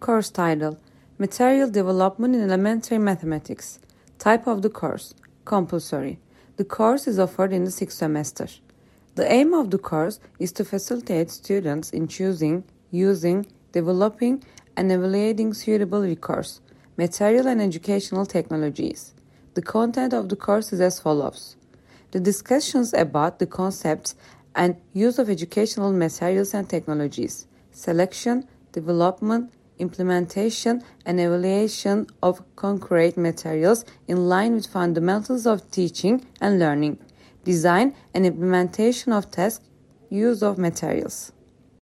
Course title Material Development in Elementary Mathematics. Type of the course Compulsory. The course is offered in the sixth semester. The aim of the course is to facilitate students in choosing, using, developing, and evaluating suitable recourse, material, and educational technologies. The content of the course is as follows The discussions about the concepts and use of educational materials and technologies, selection, development, implementation and evaluation of concrete materials in line with fundamentals of teaching and learning, design and implementation of tasks, use of materials.